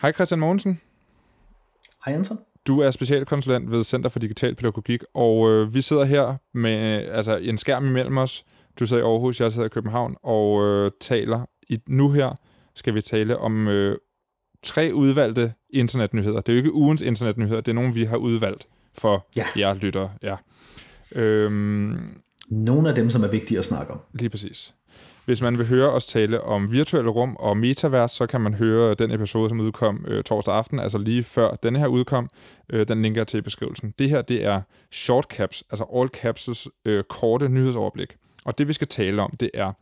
Hej Christian Mogensen. Hej Anton. Du er specialkonsulent ved Center for Digital Pædagogik, og øh, vi sidder her med altså, en skærm imellem os. Du sidder i Aarhus, jeg sidder i København, og øh, taler. I, nu her skal vi tale om øh, tre udvalgte internetnyheder. Det er jo ikke ugens internetnyheder, det er nogle, vi har udvalgt for ja. jer lyttere. Ja. Øhm, nogle af dem, som er vigtige at snakke om. Lige præcis. Hvis man vil høre os tale om virtuelle rum og metavers, så kan man høre den episode, som udkom øh, torsdag aften, altså lige før denne her udkom. Øh, den linker jeg til i beskrivelsen. Det her, det er short caps, altså all caps' øh, korte nyhedsoverblik. Og det, vi skal tale om, det er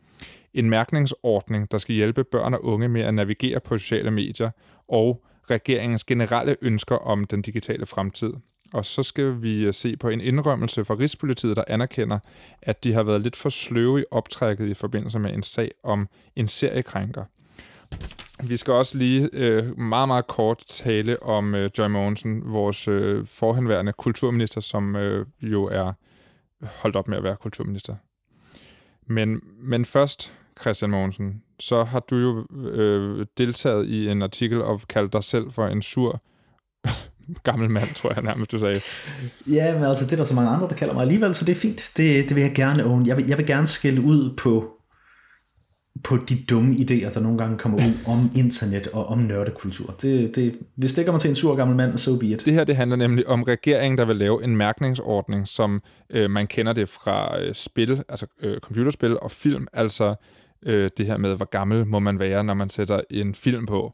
en mærkningsordning, der skal hjælpe børn og unge med at navigere på sociale medier, og regeringens generelle ønsker om den digitale fremtid. Og så skal vi øh, se på en indrømmelse fra Rigspolitiet, der anerkender, at de har været lidt for sløve i optrækket i forbindelse med en sag om en seriekrænker. Vi skal også lige øh, meget, meget kort tale om øh, Joy Mogensen, vores øh, forhenværende kulturminister, som øh, jo er holdt op med at være kulturminister. Men, men først, Christian Mogensen, så har du jo øh, deltaget i en artikel og kaldt dig selv for en sur gammel mand, tror jeg nærmest, du sagde. Ja, men altså, det er der så mange andre, der kalder mig alligevel, så det er fint. Det, det vil jeg gerne own. Jeg vil, jeg vil gerne skille ud på, på de dumme idéer, der nogle gange kommer ud om internet og om nørdekultur. Det, det, hvis det kommer til en sur gammel mand, så so be it. Det her det handler nemlig om regeringen, der vil lave en mærkningsordning, som øh, man kender det fra øh, spil, altså øh, computerspil og film, altså øh, det her med, hvor gammel må man være, når man sætter en film på.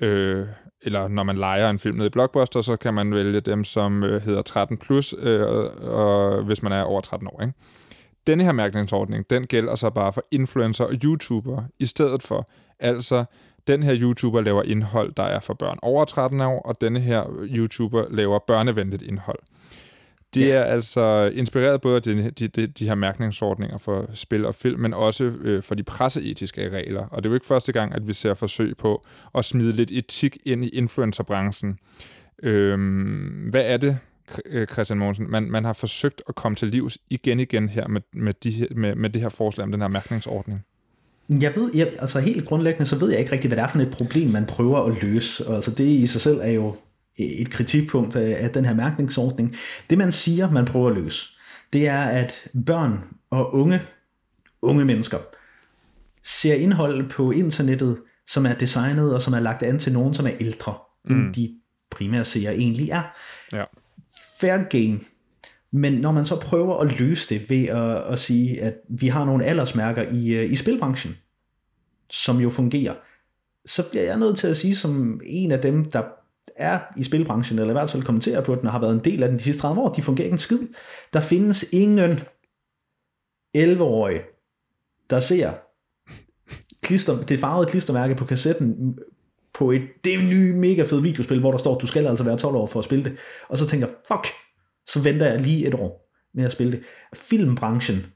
Øh, eller når man leger en film ned i Blockbuster, så kan man vælge dem, som øh, hedder 13+, plus, øh, og, hvis man er over 13 år. Ikke? Denne her mærkningsordning, den gælder så bare for influencer og YouTuber i stedet for. Altså, den her YouTuber laver indhold, der er for børn over 13 år, og denne her YouTuber laver børnevenligt indhold. Det ja. er altså inspireret både af de, de, de, de her mærkningsordninger for spil og film, men også øh, for de presseetiske regler. Og det er jo ikke første gang, at vi ser forsøg på at smide lidt etik ind i influencerbranchen. Øhm, hvad er det, øh, Christian Mogensen, man, man har forsøgt at komme til livs igen igen her med, med, de, med, med det her forslag om den her mærkningsordning? Jeg ved, jeg, altså helt grundlæggende, så ved jeg ikke rigtig, hvad det er for et problem, man prøver at løse. Altså det i sig selv er jo et kritikpunkt af den her mærkningsordning. Det man siger, man prøver at løse, det er, at børn og unge, unge mennesker, ser indhold på internettet, som er designet og som er lagt an til nogen, som er ældre, mm. end de primære seere egentlig er. Ja. Fair game. Men når man så prøver at løse det ved at, at sige, at vi har nogle aldersmærker i, øh, i spilbranchen, som jo fungerer, så bliver jeg nødt til at sige som en af dem, der er i spilbranchen, eller i hvert fald kommenterer på den, og har været en del af den de sidste 30 år, de fungerer ikke en skid. Der findes ingen 11-årige, der ser klister, det farvede klistermærke på kassetten på et det nye mega fede videospil, hvor der står, du skal altså være 12 år for at spille det. Og så tænker fuck, så venter jeg lige et år med at spille det. Filmbranchen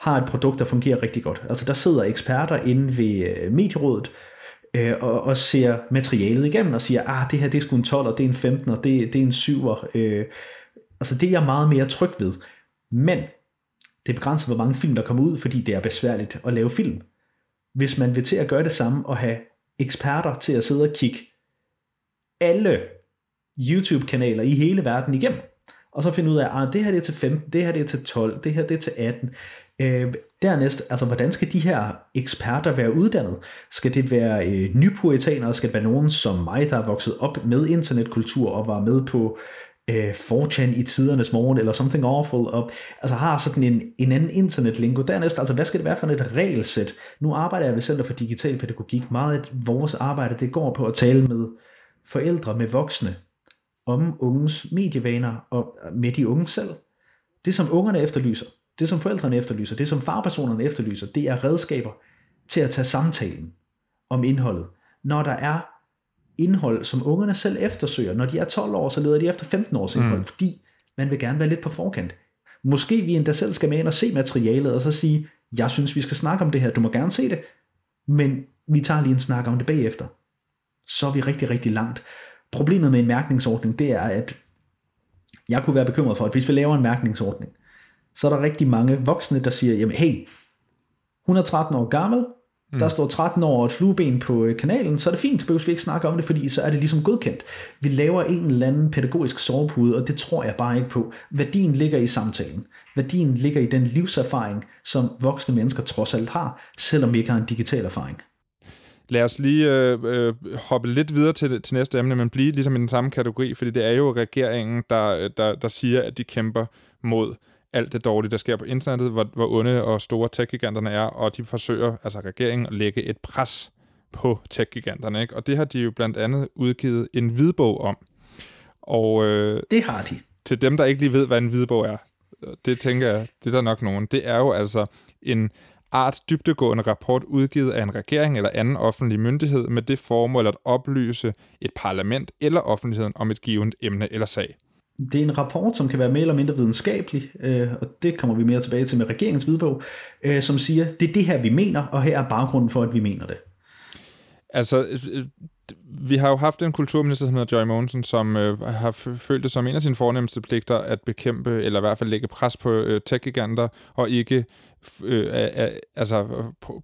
har et produkt, der fungerer rigtig godt. Altså der sidder eksperter inde ved øh, medierådet, øh, og, og ser materialet igennem og siger, ah, det her det er sgu en 12, og det er en 15, og det, det er en 7. Øh, altså det er jeg meget mere tryg ved. Men det begrænser, hvor mange film der kommer ud, fordi det er besværligt at lave film. Hvis man vil til at gøre det samme og have eksperter til at sidde og kigge alle YouTube-kanaler i hele verden igennem, og så finde ud af, at ah, det her det er til 15, det her det er til 12, det her det er til 18. Øh, dernæst, altså hvordan skal de her eksperter være uddannet? Skal det være øh, nypuritanere? Skal det være nogen som mig, der er vokset op med internetkultur og var med på øh, 4chan i tidernes morgen, eller something awful, og altså har sådan en, en anden internetlingo. Dernæst, altså hvad skal det være for et regelsæt? Nu arbejder jeg ved Center for Digital Pædagogik. Meget af vores arbejde, det går på at tale med forældre, med voksne, om unges medievaner og med de unge selv. Det som ungerne efterlyser, det som forældrene efterlyser, det som farpersonerne efterlyser, det er redskaber til at tage samtalen om indholdet. Når der er indhold, som ungerne selv eftersøger, når de er 12 år, så leder de efter 15 års indhold, mm. fordi man vil gerne være lidt på forkant. Måske vi endda selv skal med ind og se materialet, og så sige, jeg synes, vi skal snakke om det her, du må gerne se det, men vi tager lige en snak om det bagefter. Så er vi rigtig, rigtig langt. Problemet med en mærkningsordning, det er, at jeg kunne være bekymret for, at hvis vi laver en mærkningsordning, så er der rigtig mange voksne, der siger, jamen hey, hun er 13 år gammel, Mm. Der står 13 år og et flueben på øh, kanalen, så er det fint, så behøver vi ikke snakke om det, fordi så er det ligesom godkendt. Vi laver en eller anden pædagogisk sovepude, og det tror jeg bare ikke på. Værdien ligger i samtalen. Værdien ligger i den livserfaring, som voksne mennesker trods alt har, selvom vi ikke har en digital erfaring. Lad os lige øh, øh, hoppe lidt videre til, til næste emne, men blive ligesom i den samme kategori, fordi det er jo regeringen, der, der, der siger, at de kæmper mod alt det dårlige, der sker på internettet, hvor, hvor onde og store tech-giganterne er, og de forsøger, altså regeringen, at lægge et pres på tech-giganterne. Ikke? Og det har de jo blandt andet udgivet en hvidbog om. Og, øh, det har de. Til dem, der ikke lige ved, hvad en hvidbog er, det tænker jeg, det er der nok nogen, det er jo altså en art dybdegående rapport udgivet af en regering eller anden offentlig myndighed med det formål at oplyse et parlament eller offentligheden om et givet emne eller sag. Det er en rapport, som kan være mere eller mindre videnskabelig, øh, og det kommer vi mere tilbage til med regeringens hvidbog, øh, som siger, det er det her, vi mener, og her er baggrunden for, at vi mener det. Altså, øh, vi har jo haft en kulturminister, som hedder Joy Mogensen, som øh, har følt det som en af sine fornemmeste pligter at bekæmpe, eller i hvert fald lægge pres på øh, tech-giganter, og ikke øh, øh, altså,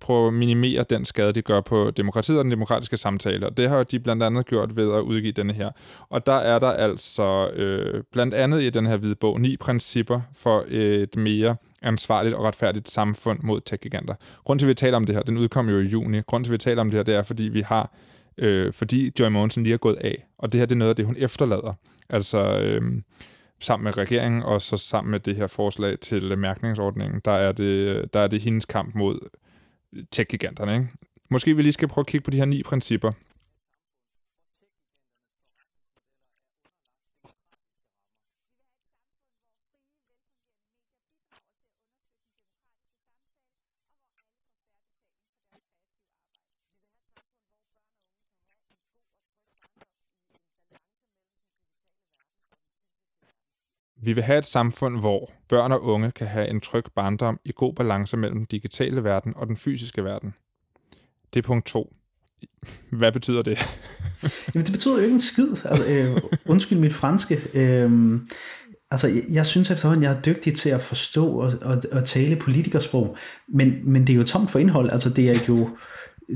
prøve at minimere den skade, de gør på demokratiet og den demokratiske samtale. Og det har de blandt andet gjort ved at udgive denne her. Og der er der altså øh, blandt andet i den her hvide bog ni principper for et mere ansvarligt og retfærdigt samfund mod tech-giganter. Grunden til, at vi taler om det her, den udkom jo i juni. Grunden til, at vi taler om det her, det er, fordi vi har øh, fordi Joy Monsen lige er gået af. Og det her det er noget af det, hun efterlader. Altså øh, sammen med regeringen, og så sammen med det her forslag til mærkningsordningen, der er det, der er det hendes kamp mod tech-giganterne. Ikke? Måske vi lige skal prøve at kigge på de her ni principper, Vi vil have et samfund, hvor børn og unge kan have en tryg barndom i god balance mellem den digitale verden og den fysiske verden. Det er punkt to. Hvad betyder det? Jamen, det betyder jo ikke en skid. Altså, øh, undskyld mit franske. Øh, altså, jeg, jeg synes efterhånden, jeg er dygtig til at forstå og, og, og tale politikersprog, men, men det er jo tomt for indhold. Altså, det er jo...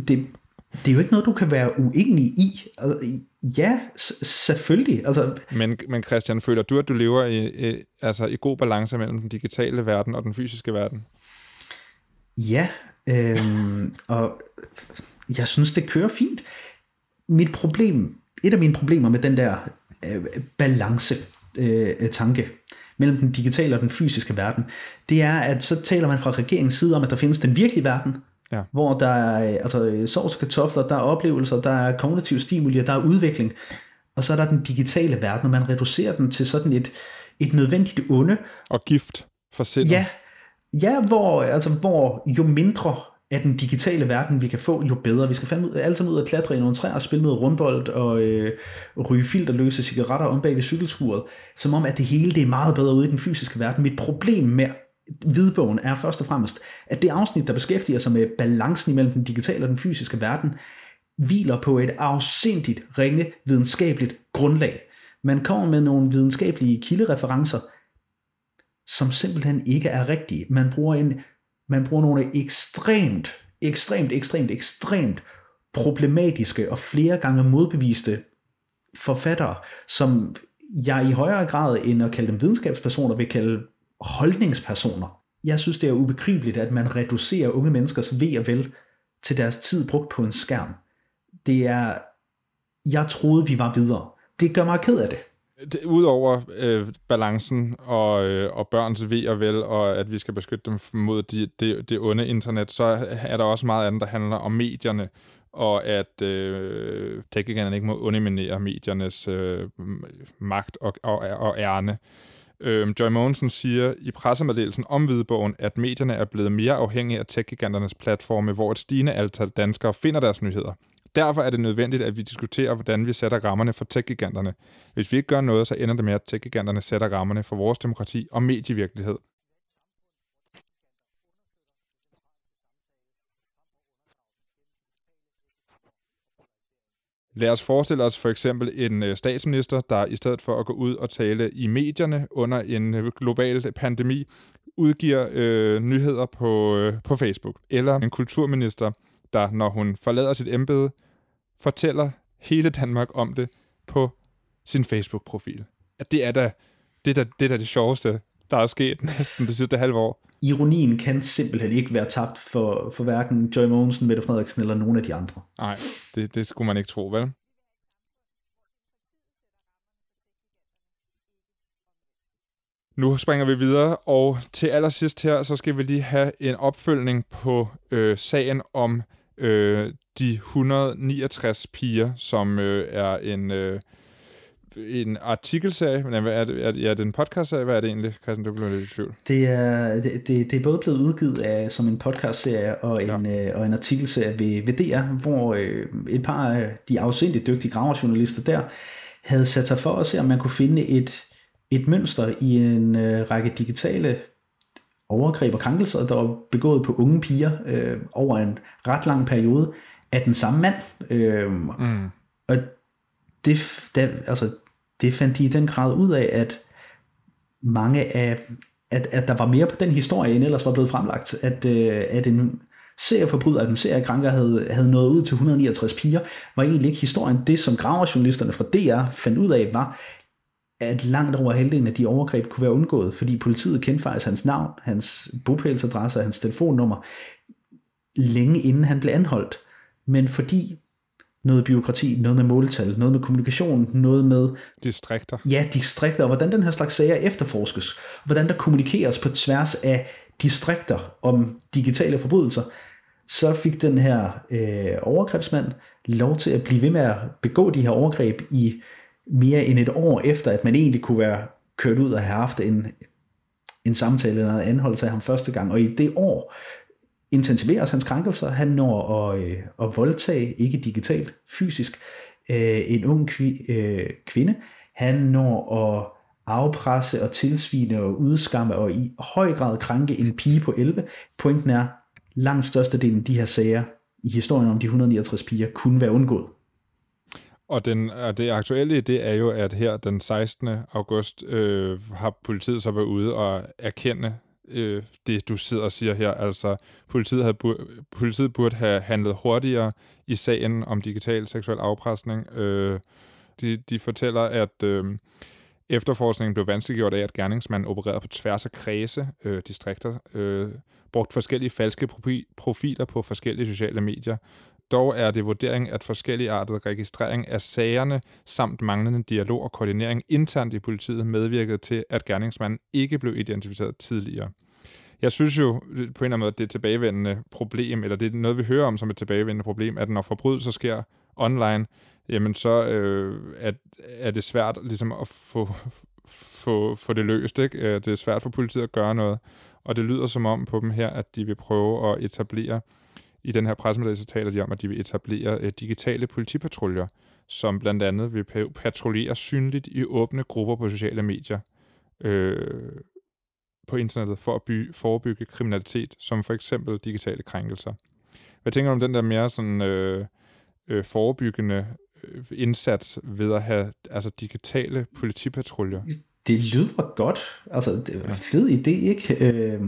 Det, det er jo ikke noget, du kan være uenig i. Altså, ja, selvfølgelig. Altså, men, men Christian, føler du, at du lever i, i, altså, i god balance mellem den digitale verden og den fysiske verden? Ja, øhm, og jeg synes, det kører fint. Mit problem, et af mine problemer med den der øh, balance øh, tanke mellem den digitale og den fysiske verden, det er, at så taler man fra regeringens side om, at der findes den virkelige verden, ja. hvor der er altså, sovs og kartofler, der er oplevelser, der er kognitiv stimuli, der er udvikling, og så er der den digitale verden, og man reducerer den til sådan et, et nødvendigt onde. Og gift for sindet. Ja, ja hvor, altså, hvor jo mindre af den digitale verden, vi kan få, jo bedre. Vi skal fandme ud, alle sammen ud og klatre i nogle træer og spille noget rundbold og øh, ryge filterløse cigaretter om bag ved cykelskuret, som om, at det hele det er meget bedre ude i den fysiske verden. Mit problem med hvidbogen er først og fremmest, at det afsnit, der beskæftiger sig med balancen imellem den digitale og den fysiske verden, hviler på et afsindigt ringe videnskabeligt grundlag. Man kommer med nogle videnskabelige kildereferencer, som simpelthen ikke er rigtige. Man bruger, en, man bruger nogle ekstremt, ekstremt, ekstremt, ekstremt problematiske og flere gange modbeviste forfattere, som jeg i højere grad end at kalde dem videnskabspersoner vil kalde holdningspersoner. Jeg synes, det er ubegribeligt, at man reducerer unge menneskers ved og vel til deres tid brugt på en skærm. Det er, jeg troede, vi var videre. Det gør mig ked af det. det Udover øh, balancen og, øh, og børns ved og vel, og at vi skal beskytte dem mod det de, de onde internet, så er der også meget andet, der handler om medierne, og at øh, tech ikke må underminere mediernes øh, magt og, og, og ærne. Øh, Joy Mogensen siger i pressemeddelelsen om Hvidebogen, at medierne er blevet mere afhængige af tech-giganternes platforme, hvor et stigende antal danskere finder deres nyheder. Derfor er det nødvendigt, at vi diskuterer, hvordan vi sætter rammerne for tech-giganterne. Hvis vi ikke gør noget, så ender det med, at tech-giganterne sætter rammerne for vores demokrati og medievirkelighed. Lad os forestille os for eksempel en øh, statsminister, der i stedet for at gå ud og tale i medierne under en øh, global pandemi, udgiver øh, nyheder på, øh, på Facebook. Eller en kulturminister, der, når hun forlader sit embede, fortæller hele Danmark om det på sin Facebook-profil. At det er da det, er da, det, er da det sjoveste, der er sket næsten det sidste halve år. Ironien kan simpelthen ikke være tabt for, for hverken Joy Mogensen, Mette Frederiksen eller nogen af de andre. Nej, det, det skulle man ikke tro, vel? Nu springer vi videre, og til allersidst her, så skal vi lige have en opfølgning på øh, sagen om øh, de 169 piger, som øh, er en, øh, en artikelserie, men er det, er, det, er det en podcastserie? Hvad er det egentlig, Christian? Du blev lidt i tvivl. Det er, det, det, det er både blevet udgivet af, som en podcastserie og en, ja. øh, og en artikelserie ved, ved DR, hvor øh, et par af de afsindigt dygtige graverjournalister der havde sat sig for at se, om man kunne finde et et mønster i en øh, række digitale overgreb og krænkelser, der var begået på unge piger øh, over en ret lang periode af den samme mand. Øh, mm. Og det, der, altså, det fandt de i den grad ud af, at mange af, at, at der var mere på den historie, end ellers var blevet fremlagt, at, øh, at en serieforbryder, at en seriekranker havde, havde nået ud til 169 piger, var egentlig ikke historien. Det, som graverjournalisterne fra DR fandt ud af, var, at langt over halvdelen af de overgreb kunne være undgået, fordi politiet kendte faktisk hans navn, hans bopælsadresse og hans telefonnummer, længe inden han blev anholdt. Men fordi noget byråkrati, noget med måltal, noget med kommunikation, noget med... Distrikter. Ja, distrikter, og hvordan den her slags sager efterforskes, hvordan der kommunikeres på tværs af distrikter om digitale forbrydelser, så fik den her øh, overgrebsmand lov til at blive ved med at begå de her overgreb i mere end et år efter, at man egentlig kunne være kørt ud og have haft en, en samtale eller en anholdelse af ham første gang. Og i det år intensiveres hans krænkelser. Han når at, øh, at voldtage, ikke digitalt, fysisk, øh, en ung øh, kvinde. Han når at afpresse og tilsvine og udskamme og i høj grad krænke en pige på 11. Pointen er, langt størstedelen af de her sager i historien om de 169 piger kunne være undgået. Og, den, og det aktuelle det er jo, at her den 16. august øh, har politiet så været ude og erkende øh, det, du sidder og siger her. Altså, politiet, havde, politiet burde have handlet hurtigere i sagen om digital seksuel afpresning. Øh, de, de fortæller, at øh, efterforskningen blev vanskeliggjort af, at gerningsmanden opererede på tværs af kredse, øh, distrikter, øh, brugt forskellige falske profiler på forskellige sociale medier, dog er det vurdering, at forskelligartet registrering af sagerne samt manglende dialog og koordinering internt i politiet medvirkede til, at gerningsmanden ikke blev identificeret tidligere. Jeg synes jo på en eller anden måde, at det er et tilbagevendende problem, eller det er noget, vi hører om som et tilbagevendende problem, at når forbrydelser sker online, jamen så øh, er, er det svært ligesom at få, få, få det løst. Ikke? Øh, det er svært for politiet at gøre noget, og det lyder som om på dem her, at de vil prøve at etablere i den her pressemeddelelse taler de om, at de vil etablere øh, digitale politipatruljer, som blandt andet vil patruljere synligt i åbne grupper på sociale medier øh, på internettet for at by, forebygge kriminalitet, som for eksempel digitale krænkelser. Hvad tænker du om den der mere sådan, øh, øh, forebyggende øh, indsats ved at have altså digitale politipatruljer? Det lyder godt. Altså, det er en fed idé, ikke? Øh,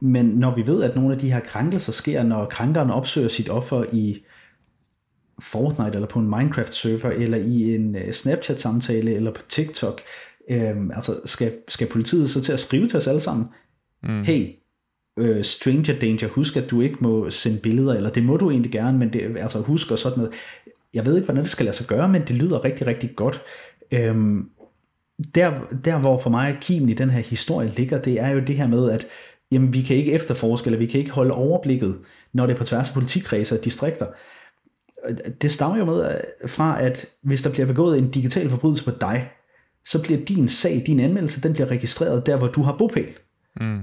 men når vi ved, at nogle af de her krænkelser sker, når krænkeren opsøger sit offer i Fortnite, eller på en Minecraft-server, eller i en uh, Snapchat-samtale, eller på TikTok, øhm, altså skal, skal politiet så til at skrive til os alle sammen, mm. hey, uh, stranger danger, husk at du ikke må sende billeder, eller det må du egentlig gerne, men det, altså husk og sådan noget. Jeg ved ikke, hvordan det skal lade sig gøre, men det lyder rigtig, rigtig godt. Øhm, der, der hvor for mig kimen i den her historie ligger, det er jo det her med, at jamen vi kan ikke efterforske, eller vi kan ikke holde overblikket, når det er på tværs af politikredse og distrikter. Det stammer jo med øh, fra, at hvis der bliver begået en digital forbrydelse på dig, så bliver din sag, din anmeldelse, den bliver registreret der, hvor du har bopæl. Mm.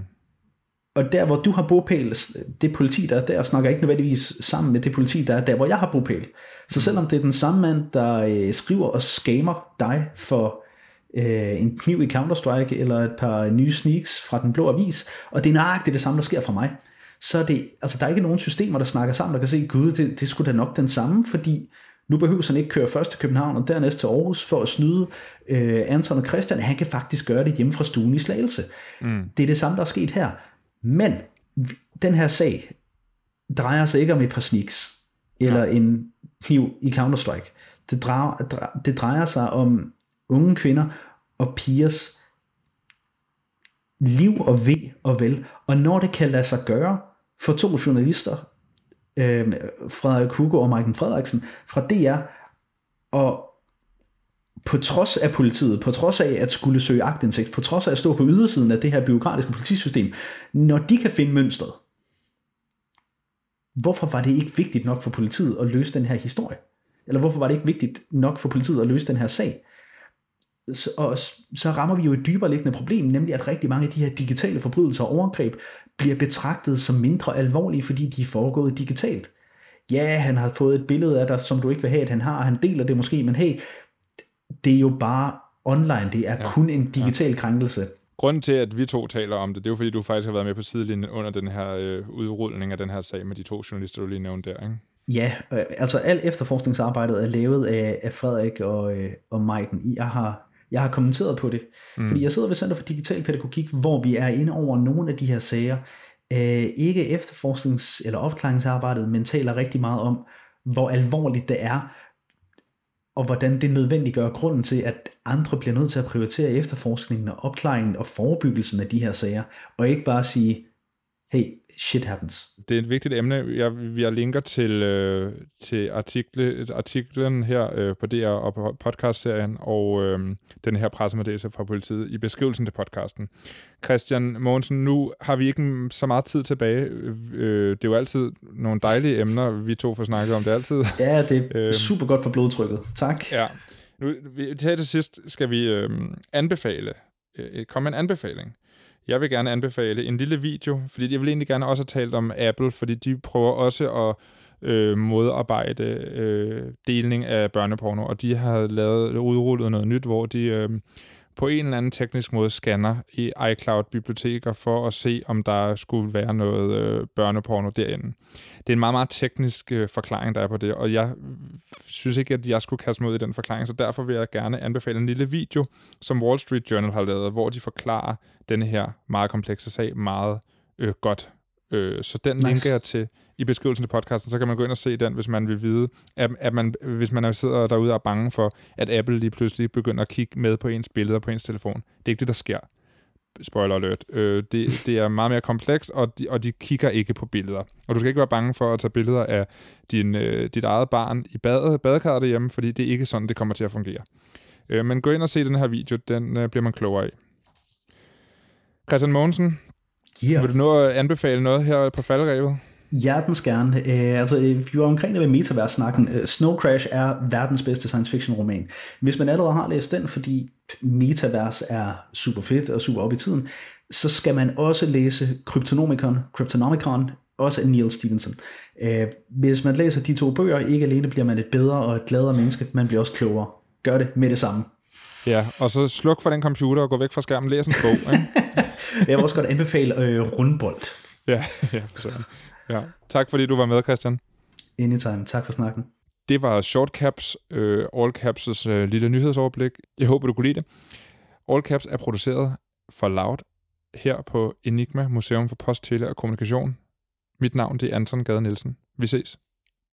Og der, hvor du har bopæl, det politi, der er der, snakker ikke nødvendigvis sammen med det politi, der er der, hvor jeg har bopæl. Så mm. selvom det er den samme mand, der øh, skriver og skamer dig for øh, en kniv i Counter-Strike, eller et par nye sneaks fra den blå avis, og det er nøjagtigt det samme, der sker for mig, så er det, altså der er ikke nogen systemer, der snakker sammen, der kan se, gud, det, det skulle da nok den samme, fordi nu behøver han ikke køre først til København og dernæst til Aarhus for at snyde øh, Anton og Christian. Han kan faktisk gøre det hjemme fra stuen i Slagelse. Mm. Det er det samme, der er sket her. Men den her sag, drejer sig ikke om et par sneaks, eller ja. en kniv i Counter-Strike. Det drejer, det drejer sig om unge kvinder og pigers liv og ved og vel. Og når det kan lade sig gøre for to journalister, øh, Frederik Hugo og Marken Frederiksen fra DR, og på trods af politiet, på trods af at skulle søge agtindsigt, på trods af at stå på ydersiden af det her byråkratiske politisystem, når de kan finde mønstret, hvorfor var det ikke vigtigt nok for politiet at løse den her historie? Eller hvorfor var det ikke vigtigt nok for politiet at løse den her sag? Så, og så rammer vi jo et dybere liggende problem, nemlig at rigtig mange af de her digitale forbrydelser og overgreb bliver betragtet som mindre alvorlige, fordi de er foregået digitalt. Ja, han har fået et billede af dig, som du ikke vil have, at han har, han deler det måske, men hey, det er jo bare online, det er ja. kun en digital ja. krænkelse. Grunden til, at vi to taler om det, det er jo fordi, du faktisk har været med på sidelinjen under den her øh, udrulning af den her sag med de to journalister, du lige nævnte der, ikke? Ja, øh, altså al efterforskningsarbejdet er lavet af, af Frederik og, øh, og Maiken. Jeg har, jeg har kommenteret på det, mm. fordi jeg sidder ved Center for Digital Pædagogik, hvor vi er inde over nogle af de her sager. Øh, ikke efterforsknings- eller opklaringsarbejdet, men taler rigtig meget om, hvor alvorligt det er, og hvordan det nødvendiggør grunden til, at andre bliver nødt til at prioritere efterforskningen og opklaringen og forebyggelsen af de her sager, og ikke bare sige, hey, shit happens. Det er et vigtigt emne. Jeg, vi har linker til, øh, til artikle, artiklen her øh, på DR og på podcastserien, og øh, den her pressemeddelelse fra politiet i beskrivelsen til podcasten. Christian Mogensen, nu har vi ikke så meget tid tilbage. Øh, det er jo altid nogle dejlige emner, vi to får snakket om det altid. Ja, det er øh, super godt for blodtrykket. Tak. Ja. Nu, til til sidst skal vi øh, anbefale, øh, komme en anbefaling. Jeg vil gerne anbefale en lille video, fordi jeg vil egentlig gerne også have talt om Apple, fordi de prøver også at øh, modarbejde øh, deling af børneporno, og de har lavet udrullet noget nyt, hvor de øh, på en eller anden teknisk måde scanner i iCloud-biblioteker for at se, om der skulle være noget øh, børneporno derinde. Det er en meget, meget teknisk øh, forklaring, der er på det, og jeg synes ikke, at jeg skulle kaste mig ud i den forklaring, så derfor vil jeg gerne anbefale en lille video, som Wall Street Journal har lavet, hvor de forklarer denne her meget komplekse sag meget øh, godt. Øh, så den nice. linker jeg til i beskrivelsen til podcasten, så kan man gå ind og se den, hvis man vil vide, at, at man, hvis man sidder derude og er bange for, at Apple lige pludselig begynder at kigge med på ens billeder på ens telefon. Det er ikke det, der sker. Spoiler alert. Øh, det, det er meget mere komplekst, og de, og de kigger ikke på billeder. Og du skal ikke være bange for at tage billeder af din, øh, dit eget barn i bad, badekarret derhjemme, fordi det er ikke sådan, det kommer til at fungere. Øh, men gå ind og se den her video, den øh, bliver man klogere af. Christian Mogensen, yeah. vil du nu anbefale noget her på faldrevet? Hjertens gerne. Uh, altså, vi var omkring det med metavers-snakken. Uh, Snow Crash er verdens bedste science fiction roman. Hvis man allerede har læst den, fordi metavers er super fedt og super op i tiden, så skal man også læse Cryptonomicon, Cryptonomicon også af Neil Stevenson. Uh, hvis man læser de to bøger, ikke alene bliver man et bedre og et gladere menneske, man bliver også klogere. Gør det med det samme. Ja, og så sluk for den computer og gå væk fra skærmen, læs en bog. Ikke? Jeg vil også godt anbefale øh, rundbold. Ja, ja, Ja. Tak fordi du var med, Christian. Anytime. Tak for snakken. Det var Shortcaps, øh, All Caps' øh, lille nyhedsoverblik. Jeg håber, du kunne lide det. All Caps er produceret for Loud her på Enigma Museum for Post, Tele og Kommunikation. Mit navn det er Anton Gade Nielsen. Vi ses.